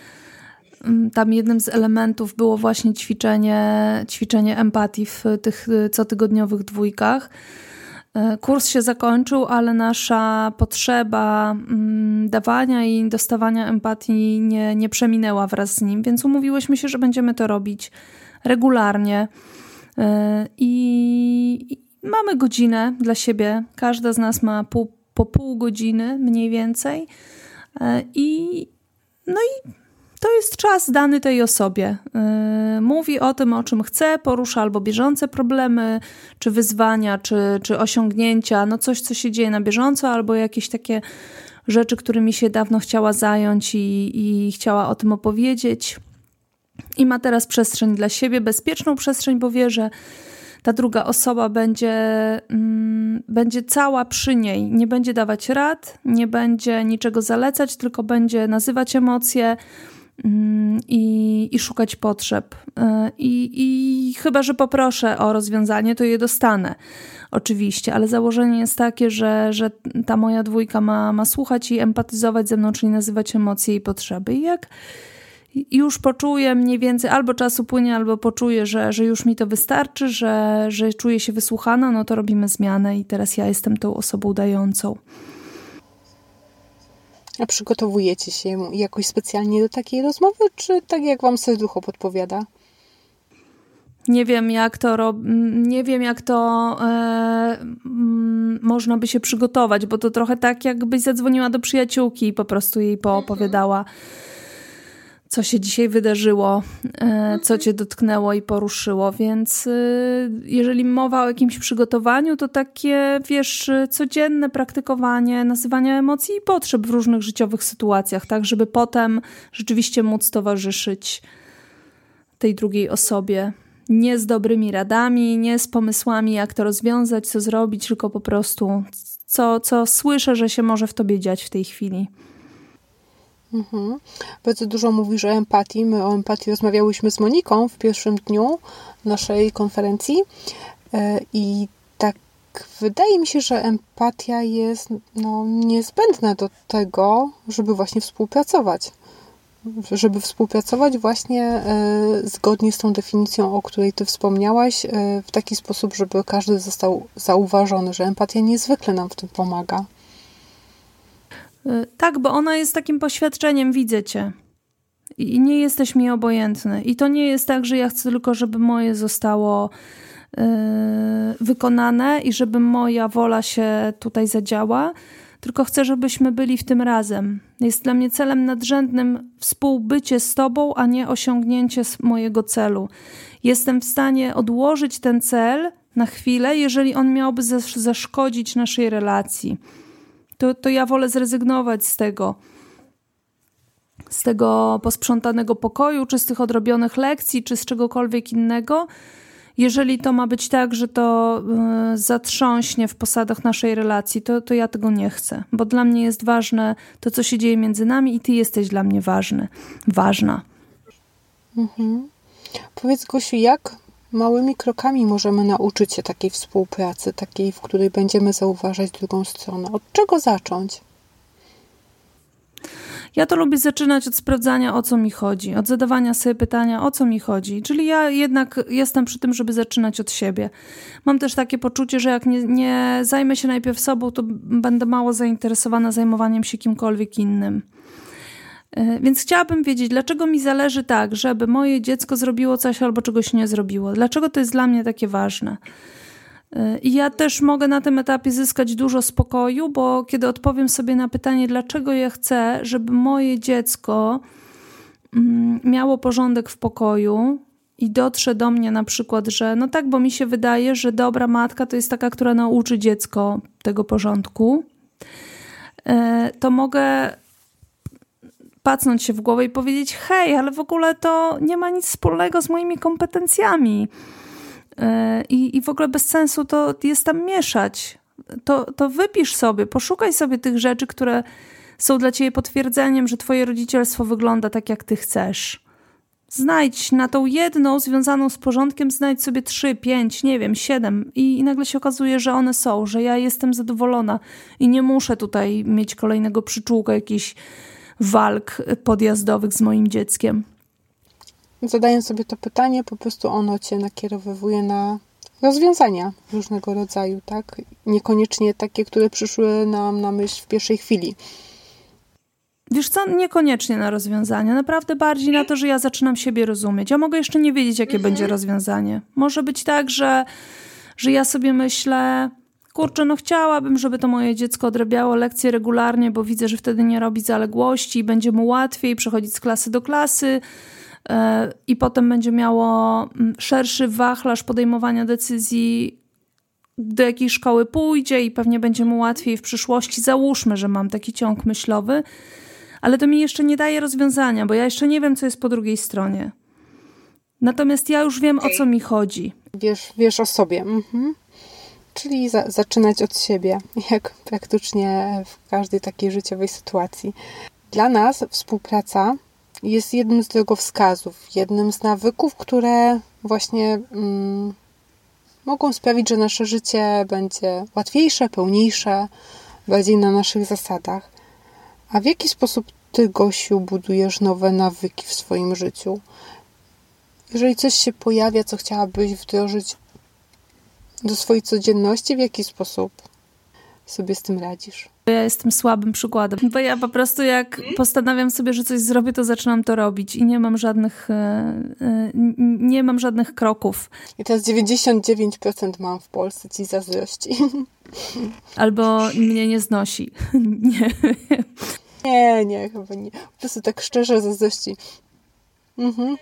tam jednym z elementów było właśnie ćwiczenie, ćwiczenie empatii w tych y, cotygodniowych dwójkach. E, kurs się zakończył, ale nasza potrzeba mm, dawania i dostawania empatii nie, nie przeminęła wraz z nim, więc umówiłyśmy się, że będziemy to robić regularnie. E, I mamy godzinę dla siebie. Każda z nas ma pół, po pół godziny mniej więcej. E, I no i to jest czas dany tej osobie. Yy, mówi o tym, o czym chce, porusza albo bieżące problemy, czy wyzwania, czy, czy osiągnięcia, no coś, co się dzieje na bieżąco, albo jakieś takie rzeczy, którymi się dawno chciała zająć i, i chciała o tym opowiedzieć. I ma teraz przestrzeń dla siebie, bezpieczną przestrzeń, bo wie, że ta druga osoba będzie, mm, będzie cała przy niej, nie będzie dawać rad, nie będzie niczego zalecać, tylko będzie nazywać emocje, i, i szukać potrzeb. E, I, I chyba, że poproszę o rozwiązanie, to je dostanę. Oczywiście, ale założenie jest takie, że, że ta moja dwójka ma, ma słuchać i empatyzować ze mną, czyli nazywać emocje i potrzeby. I jak już poczuję mniej więcej, albo czasu płynie, albo poczuję, że, że już mi to wystarczy, że, że czuję się wysłuchana, no to robimy zmianę i teraz ja jestem tą osobą dającą. A przygotowujecie się jakoś specjalnie do takiej rozmowy, czy tak jak wam serducho podpowiada? Nie wiem, jak to, rob... nie wiem, jak to e, można by się przygotować, bo to trochę tak, jakbyś zadzwoniła do przyjaciółki i po prostu jej poopowiadała. Mhm co się dzisiaj wydarzyło, e, co cię dotknęło i poruszyło. Więc e, jeżeli mowa o jakimś przygotowaniu, to takie, wiesz, codzienne praktykowanie nazywania emocji i potrzeb w różnych życiowych sytuacjach, tak, żeby potem rzeczywiście móc towarzyszyć tej drugiej osobie. Nie z dobrymi radami, nie z pomysłami, jak to rozwiązać, co zrobić, tylko po prostu co, co słyszę, że się może w tobie dziać w tej chwili. Mhm. Bardzo dużo mówisz o empatii. My o empatii rozmawiałyśmy z Moniką w pierwszym dniu naszej konferencji e, i tak wydaje mi się, że empatia jest no, niezbędna do tego, żeby właśnie współpracować. Żeby współpracować właśnie e, zgodnie z tą definicją, o której Ty wspomniałaś, e, w taki sposób, żeby każdy został zauważony, że empatia niezwykle nam w tym pomaga. Y, tak, bo ona jest takim poświadczeniem, widzę cię. I nie jesteś mi obojętny. I to nie jest tak, że ja chcę tylko, żeby moje zostało yy, wykonane i żeby moja wola się tutaj zadziała, tylko chcę, żebyśmy byli w tym razem. Jest dla mnie celem nadrzędnym współbycie z Tobą, a nie osiągnięcie mojego celu. Jestem w stanie odłożyć ten cel na chwilę, jeżeli on miałby zaszkodzić naszej relacji to, to ja wolę zrezygnować z tego. Z tego posprzątanego pokoju, czy z tych odrobionych lekcji, czy z czegokolwiek innego. Jeżeli to ma być tak, że to y, zatrząśnie w posadach naszej relacji, to, to ja tego nie chcę, bo dla mnie jest ważne to, co się dzieje między nami, i ty jesteś dla mnie ważny, ważna. Mhm. Powiedz, Gosiu, jak małymi krokami możemy nauczyć się takiej współpracy, takiej, w której będziemy zauważać drugą stronę? Od czego zacząć? Ja to lubię zaczynać od sprawdzania, o co mi chodzi, od zadawania sobie pytania, o co mi chodzi. Czyli ja jednak jestem przy tym, żeby zaczynać od siebie. Mam też takie poczucie, że jak nie, nie zajmę się najpierw sobą, to będę mało zainteresowana zajmowaniem się kimkolwiek innym. E, więc chciałabym wiedzieć, dlaczego mi zależy tak, żeby moje dziecko zrobiło coś albo czegoś nie zrobiło. Dlaczego to jest dla mnie takie ważne? E, I ja też mogę na tym etapie zyskać dużo spokoju, bo kiedy odpowiem sobie na pytanie, dlaczego ja chcę, żeby moje dziecko mm, miało porządek w pokoju i dotrze do mnie na przykład, że no tak, bo mi się wydaje, że dobra matka to jest taka, która nauczy dziecko tego porządku, e, to mogę pacnąć się w głowę i powiedzieć: Hej, ale w ogóle to nie ma nic wspólnego z moimi kompetencjami. E, I, I w ogóle bez sensu to jest tam mieszać. To, to wypisz sobie, poszukaj sobie tych rzeczy, które są dla ciebie potwierdzeniem, że twoje rodzicielstwo wygląda tak, jak ty chcesz. Znajdź na tą jedną związaną z porządkiem, znajdź sobie trzy, pięć, nie wiem, siedem i, i nagle się okazuje, że one są, że ja jestem zadowolona i nie muszę tutaj mieć kolejnego przyczółka jakichś walk podjazdowych z moim dzieckiem. Zadając sobie to pytanie, po prostu ono cię nakierowuje na rozwiązania różnego rodzaju, tak? Niekoniecznie takie, które przyszły nam na myśl w pierwszej chwili. Wiesz co, niekoniecznie na rozwiązania. Naprawdę bardziej na to, że ja zaczynam siebie rozumieć. Ja mogę jeszcze nie wiedzieć, jakie mhm. będzie rozwiązanie. Może być tak, że, że ja sobie myślę, kurczę, no chciałabym, żeby to moje dziecko odrabiało lekcje regularnie, bo widzę, że wtedy nie robi zaległości i będzie mu łatwiej przechodzić z klasy do klasy yy, i potem będzie miało mm, szerszy wachlarz podejmowania decyzji do jakiej szkoły pójdzie i pewnie będzie mu łatwiej w przyszłości. Załóżmy, że mam taki ciąg myślowy ale to mi jeszcze nie daje rozwiązania, bo ja jeszcze nie wiem, co jest po drugiej stronie. Natomiast ja już wiem, o co mi chodzi. Wiesz, wiesz o sobie. Mhm. Czyli za, zaczynać od siebie, <laughs> jak praktycznie w każdej takiej życiowej sytuacji. Dla nas współpraca jest jednym z drogowskazów, jednym z nawyków, które właśnie mm, mogą sprawić, że nasze życie będzie łatwiejsze, pełniejsze, bardziej na naszych zasadach. A w jaki sposób ty, Gosiu, budujesz nowe nawyki w swoim życiu? Jeżeli coś się pojawia, co chciałabyś wdrożyć do swojej codzienności, w jaki sposób sobie z tym radzisz? Ja jestem słabym przykładem, bo ja po prostu jak postanawiam sobie, że coś zrobię, to zaczynam to robić i nie mam żadnych, e, e, nie mam żadnych kroków. I teraz 99% mam w Polsce ci zazdrości. <laughs> Albo mnie nie znosi. <laughs> Nie. Nie, nie, chyba nie. Po prostu tak szczerze zazdrości. Mhm.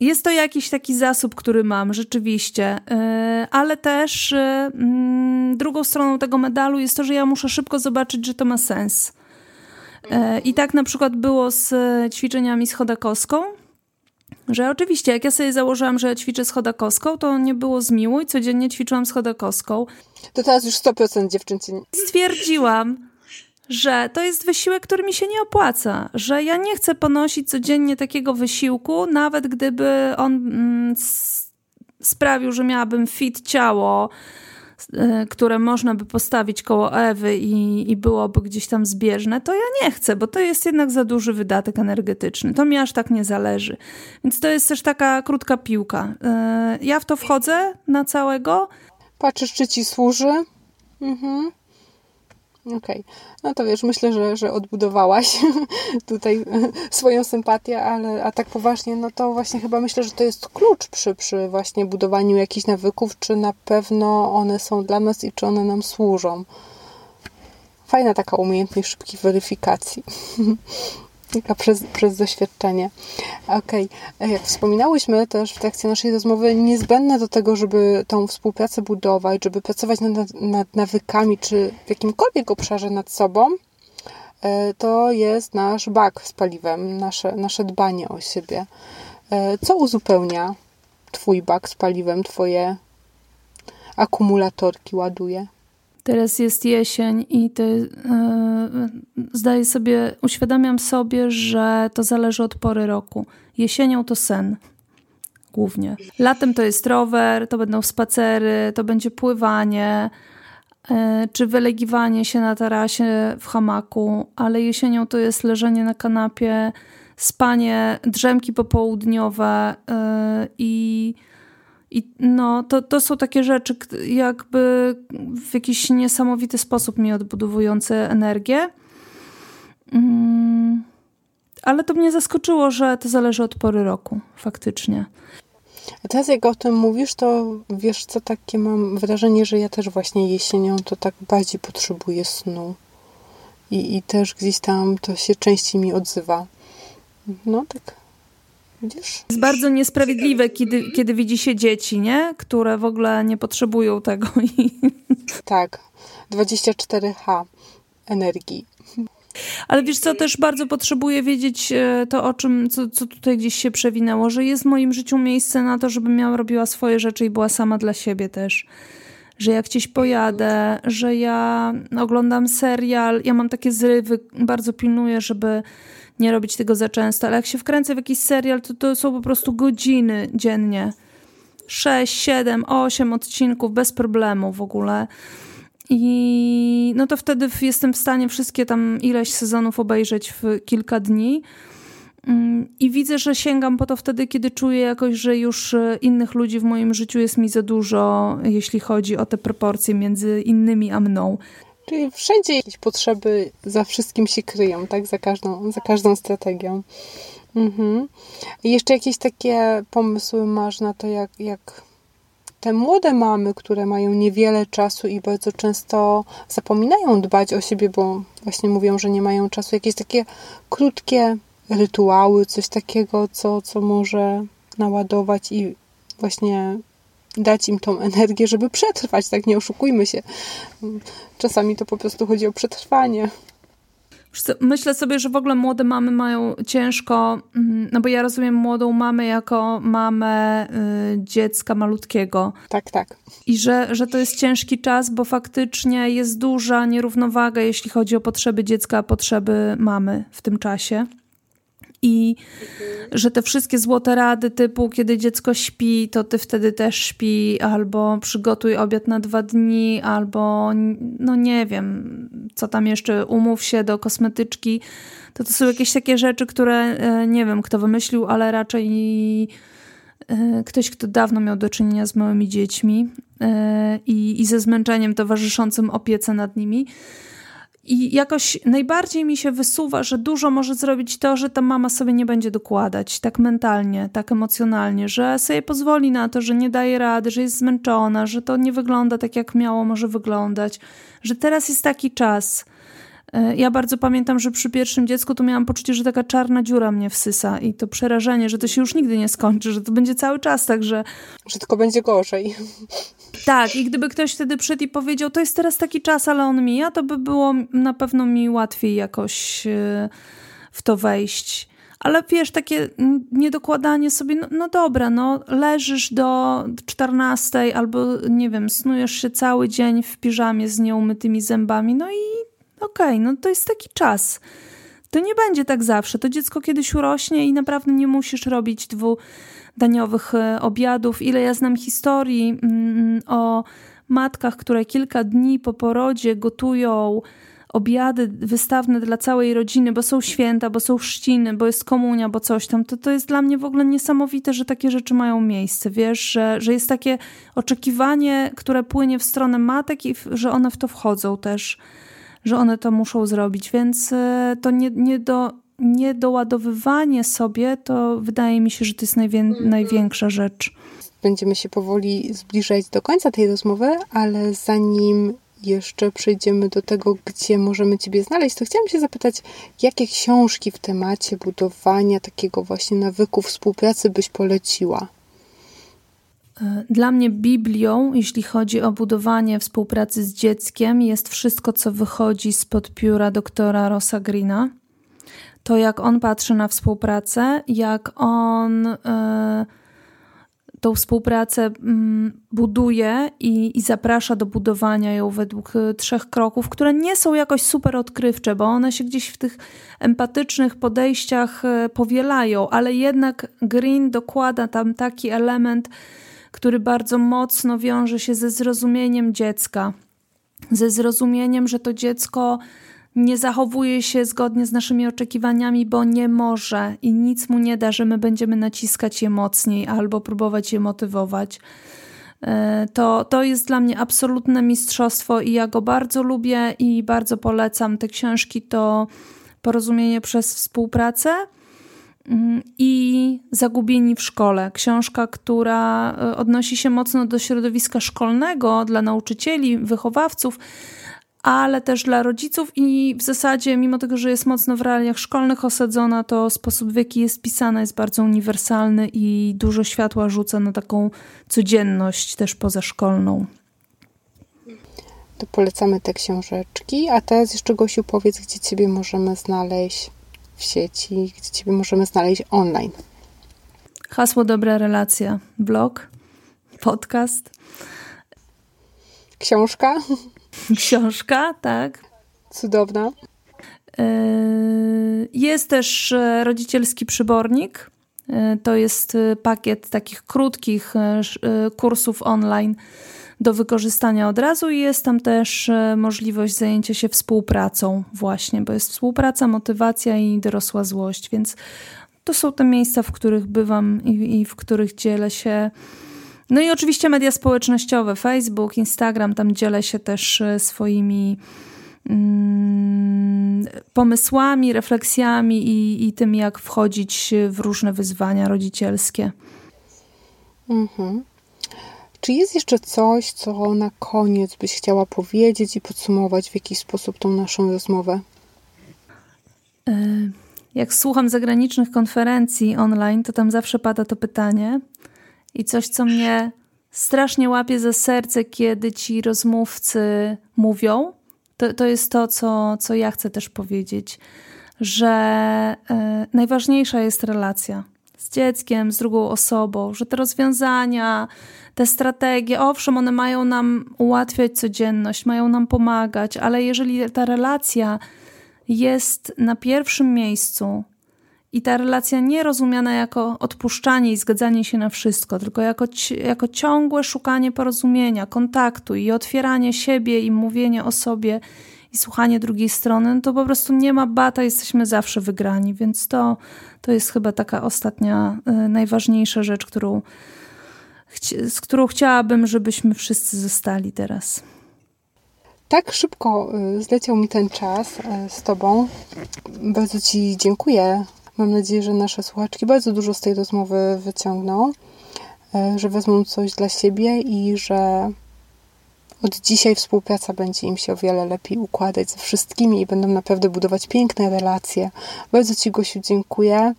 Jest to jakiś taki zasób, który mam, rzeczywiście, e, ale też mm, drugą stroną tego medalu jest to, że ja muszę szybko zobaczyć, że to ma sens. E, I tak na przykład było z ćwiczeniami z chodakowską, że oczywiście, jak ja sobie założyłam, że ja ćwiczę z chodakowską, to nie było zmiłuj, codziennie ćwiczyłam z chodakowską. To teraz już 100% dziewczyn. Stwierdziłam, że to jest wysiłek, który mi się nie opłaca, że ja nie chcę ponosić codziennie takiego wysiłku, nawet gdyby on mm, sprawił, że miałabym fit ciało, y, które można by postawić koło Ewy i, i byłoby gdzieś tam zbieżne, to ja nie chcę, bo to jest jednak za duży wydatek energetyczny. To mi aż tak nie zależy. Więc to jest też taka krótka piłka. Y, ja w to wchodzę na całego. Patrzysz, czy ci służy. Mhm. Okej, okay. no to wiesz, myślę, że, że odbudowałaś <laughs> tutaj <laughs> swoją sympatię, ale a tak poważnie, no to właśnie chyba myślę, że to jest klucz przy, przy właśnie budowaniu jakichś nawyków, czy na pewno one są dla nas i czy one nam służą. Fajna taka umiejętność szybkiej weryfikacji. <laughs> Przez, przez doświadczenie. Okej. Okay. Jak wspominałyśmy też w trakcie naszej rozmowy, niezbędne do tego, żeby tą współpracę budować, żeby pracować nad, nad nawykami, czy w jakimkolwiek obszarze nad sobą, e, to jest nasz bak z paliwem, nasze, nasze dbanie o siebie. E, co uzupełnia Twój bak z paliwem, Twoje akumulatorki ładuje? Teraz jest jesień i te, yy, zdaję sobie, uświadamiam sobie, że to zależy od pory roku. Jesienią to sen głównie. Latem to jest rower, to będą spacery, to będzie pływanie, yy, czy wylegiwanie się na tarasie w hamaku, ale jesienią to jest leżenie na kanapie, spanie, drzemki popołudniowe yy, i i no, to, to są takie rzeczy, jakby w jakiś niesamowity sposób mi odbudowujące energię. Mm, ale to mnie zaskoczyło, że to zależy od pory roku, faktycznie. A teraz jak o tym mówisz, to wiesz co, takie mam wrażenie, że ja też właśnie jesienią to tak bardziej potrzebuję snu. I, i też gdzieś tam to się częściej mi odzywa. No tak Widzisz? Jest bardzo niesprawiedliwe, kiedy, kiedy widzi się dzieci, nie? Które w ogóle nie potrzebują tego. <laughs> Tak. 24H energii. Ale wiesz co, też bardzo potrzebuję wiedzieć e, to, o czym, co, co tutaj gdzieś się przewinęło, że jest w moim życiu miejsce na to, żebym miała robiła swoje rzeczy i była sama dla siebie też. Że jak gdzieś pojadę, że ja oglądam serial, ja mam takie zrywy, bardzo pilnuję, żeby nie robić tego za często, ale jak się wkręcę w jakiś serial, to to są po prostu godziny dziennie. 6, 7, 8 odcinków bez problemu w ogóle. I no to wtedy jestem w stanie wszystkie tam ileś sezonów obejrzeć w kilka dni. Mm, I widzę, że sięgam po to wtedy, kiedy czuję jakoś, że już e, innych ludzi w moim życiu jest mi za dużo, jeśli chodzi o te proporcje między innymi a mną. Czyli wszędzie jakieś potrzeby za wszystkim się kryją, tak? Za każdą, za każdą strategią. Mhm. I jeszcze jakieś takie pomysły masz na to, jak, jak te młode mamy, które mają niewiele czasu i bardzo często zapominają dbać o siebie, bo właśnie mówią, że nie mają czasu, jakieś takie krótkie rytuały, coś takiego, co, co może naładować i właśnie dać im tą energię, żeby przetrwać, tak nie oszukujmy się. Czasami to po prostu chodzi o przetrwanie. Myślę sobie, że w ogóle młode mamy mają ciężko, mm, no bo ja rozumiem młodą mamę jako mamę y, dziecka malutkiego. Tak, tak. I że, że to jest ciężki czas, bo faktycznie jest duża nierównowaga, jeśli chodzi o potrzeby dziecka, a potrzeby mamy w tym czasie i że te wszystkie złote rady typu kiedy dziecko śpi, to ty wtedy też śpi, albo przygotuj obiad na dwa dni, albo no nie wiem, co tam jeszcze, umów się do kosmetyczki, to to są jakieś takie rzeczy, które e, nie wiem kto wymyślił, ale raczej e, ktoś, kto dawno miał do czynienia z małymi dziećmi e, i, i ze zmęczeniem towarzyszącym opiece nad nimi. I jakoś najbardziej mi się wysuwa, że dużo może zrobić to, że ta mama sobie nie będzie dokładać, tak mentalnie, tak emocjonalnie, że sobie pozwoli na to, że nie daje rady, że jest zmęczona, że to nie wygląda tak, jak miało może wyglądać, że teraz jest taki czas. E, ja bardzo pamiętam, że przy pierwszym dziecku to miałam poczucie, że taka czarna dziura mnie wsysa i to przerażenie, że to się już nigdy nie skończy, że to będzie cały czas tak, że... Że tylko będzie gorzej. Tak, i gdyby ktoś wtedy przyszedł i powiedział, to jest teraz taki czas, ale on mija, to by było na pewno mi łatwiej jakoś e, w to wejść. Ale wiesz, takie niedokładanie sobie, no, no dobra, no leżysz do 14 albo nie wiem, snujesz się cały dzień w piżamie z nieumytymi zębami, no i okej, okay, no to jest taki czas. To nie będzie tak zawsze. To dziecko kiedyś urośnie i naprawdę nie musisz robić dwudaniowych e, obiadów. Ile ja znam historii mm, o matkach, które kilka dni po porodzie gotują obiady wystawne dla całej rodziny, bo są święta, bo są chrzciny, bo jest komunia, bo coś tam, to to jest dla mnie w ogóle niesamowite, że takie rzeczy mają miejsce, wiesz, że, że jest takie oczekiwanie, które płynie w stronę matek i że one w to wchodzą też że one to muszą zrobić, więc e, to nie, nie do, niedoładowywanie sobie, to wydaje mi się, że to jest najwię mhm. największa rzecz. Będziemy się powoli zbliżać do końca tej rozmowy, ale zanim jeszcze przejdziemy do tego, gdzie możemy Ciebie znaleźć, to chciałam się zapytać, jakie książki w temacie budowania takiego właśnie nawyku współpracy byś poleciła? Dla mnie Biblią, jeśli chodzi o budowanie współpracy z dzieckiem, jest wszystko, co wychodzi spod pióra doktora Rosa Greena. To, jak on patrzy na współpracę, jak on y, tą współpracę y, buduje i, i zaprasza do budowania ją według e, trzech kroków, które nie są jakoś super odkrywcze, bo one się gdzieś w tych empatycznych podejściach y, powielają, ale jednak Green dokłada tam taki element, który bardzo mocno wiąże się ze zrozumieniem dziecka, ze zrozumieniem, że to dziecko nie zachowuje się zgodnie z naszymi oczekiwaniami, bo nie może i nic mu nie da, że my będziemy naciskać je mocniej albo próbować je motywować. E, to, to jest dla mnie absolutne mistrzostwo i ja go bardzo lubię i bardzo polecam. Te książki to Porozumienie przez współpracę i Zagubieni w szkole. Książka, która e, odnosi się mocno do środowiska szkolnego, dla nauczycieli, wychowawców, ale też dla rodziców i w zasadzie, mimo tego, że jest mocno w realiach szkolnych osadzona, to sposób, w jaki jest pisana, jest bardzo uniwersalny i dużo światła rzuca na taką codzienność też pozaszkolną. to polecamy te książeczki. A teraz jeszcze Gosiu powiedz, gdzie Ciebie możemy znaleźć w sieci, gdzie Ciebie możemy znaleźć online. Hasło dobra relacja. Blog, podcast. Książka. Książka, tak. Cudowna. Yy, jest też e, rodzicielski przybornik. Yy, to jest e, pakiet takich krótkich kursów online do wykorzystania od razu i jest tam też możliwość zajęcia się współpracą właśnie, bo jest współpraca, motywacja i dorosła złość, więc to są te miejsca, w których bywam i, i w których dzielę się no i oczywiście media społecznościowe, Facebook, Instagram, tam dzielę się też swoimi Mm, pomysłami, refleksjami i, i tym, jak wchodzić w różne wyzwania rodzicielskie. Mhm. Czy jest jeszcze coś, co na koniec byś chciała powiedzieć i podsumować w jakiś sposób tą naszą rozmowę? E, jak słucham zagranicznych konferencji online, to tam zawsze pada to pytanie i coś, co mnie strasznie łapie za serce, kiedy ci rozmówcy mówią, to, to jest to, co, co ja chcę też powiedzieć, że y, najważniejsza jest relacja z dzieckiem, z drugą osobą, że te rozwiązania, te strategie, owszem, one mają nam ułatwiać codzienność, mają nam pomagać, ale jeżeli ta relacja jest na pierwszym miejscu, i ta relacja nie rozumiana jako odpuszczanie i zgadzanie się na wszystko, tylko jako, jako ciągłe szukanie porozumienia, kontaktu i otwieranie siebie i mówienie o sobie i słuchanie drugiej strony, no to po prostu nie ma bata, jesteśmy zawsze wygrani. Więc to, to jest chyba taka ostatnia, y, najważniejsza rzecz, którą, z którą chciałabym, żebyśmy wszyscy zostali teraz. Tak szybko y, zleciał mi ten czas y, z Tobą. Bardzo Ci dziękuję Mam nadzieję, że nasze słuchaczki bardzo dużo z tej rozmowy wyciągną, e, że wezmą coś dla siebie i że od dzisiaj współpraca będzie im się o wiele lepiej układać ze wszystkimi i będą naprawdę budować piękne relacje. Bardzo Ci, Gosiu, dziękuję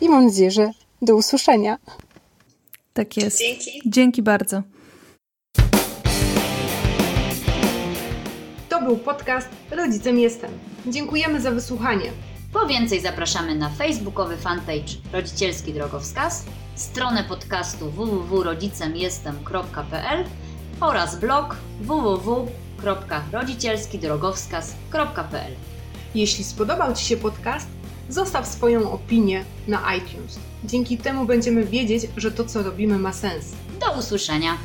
i mam nadzieję, że do usłyszenia. Tak jest. Dzięki. Dzięki bardzo. To był podcast Rodzicem Jestem. Dziękujemy za wysłuchanie. Po więcej zapraszamy na facebookowy fanpage Rodzicielski Drogowskaz, stronę podcastu www.rodzicemjestem.pl oraz blog www.rodzicielskidrogowskaz.pl. Jeśli spodobał Ci się podcast, zostaw swoją opinię na iTunes. Dzięki temu będziemy wiedzieć, że to, co robimy, ma sens. Do usłyszenia!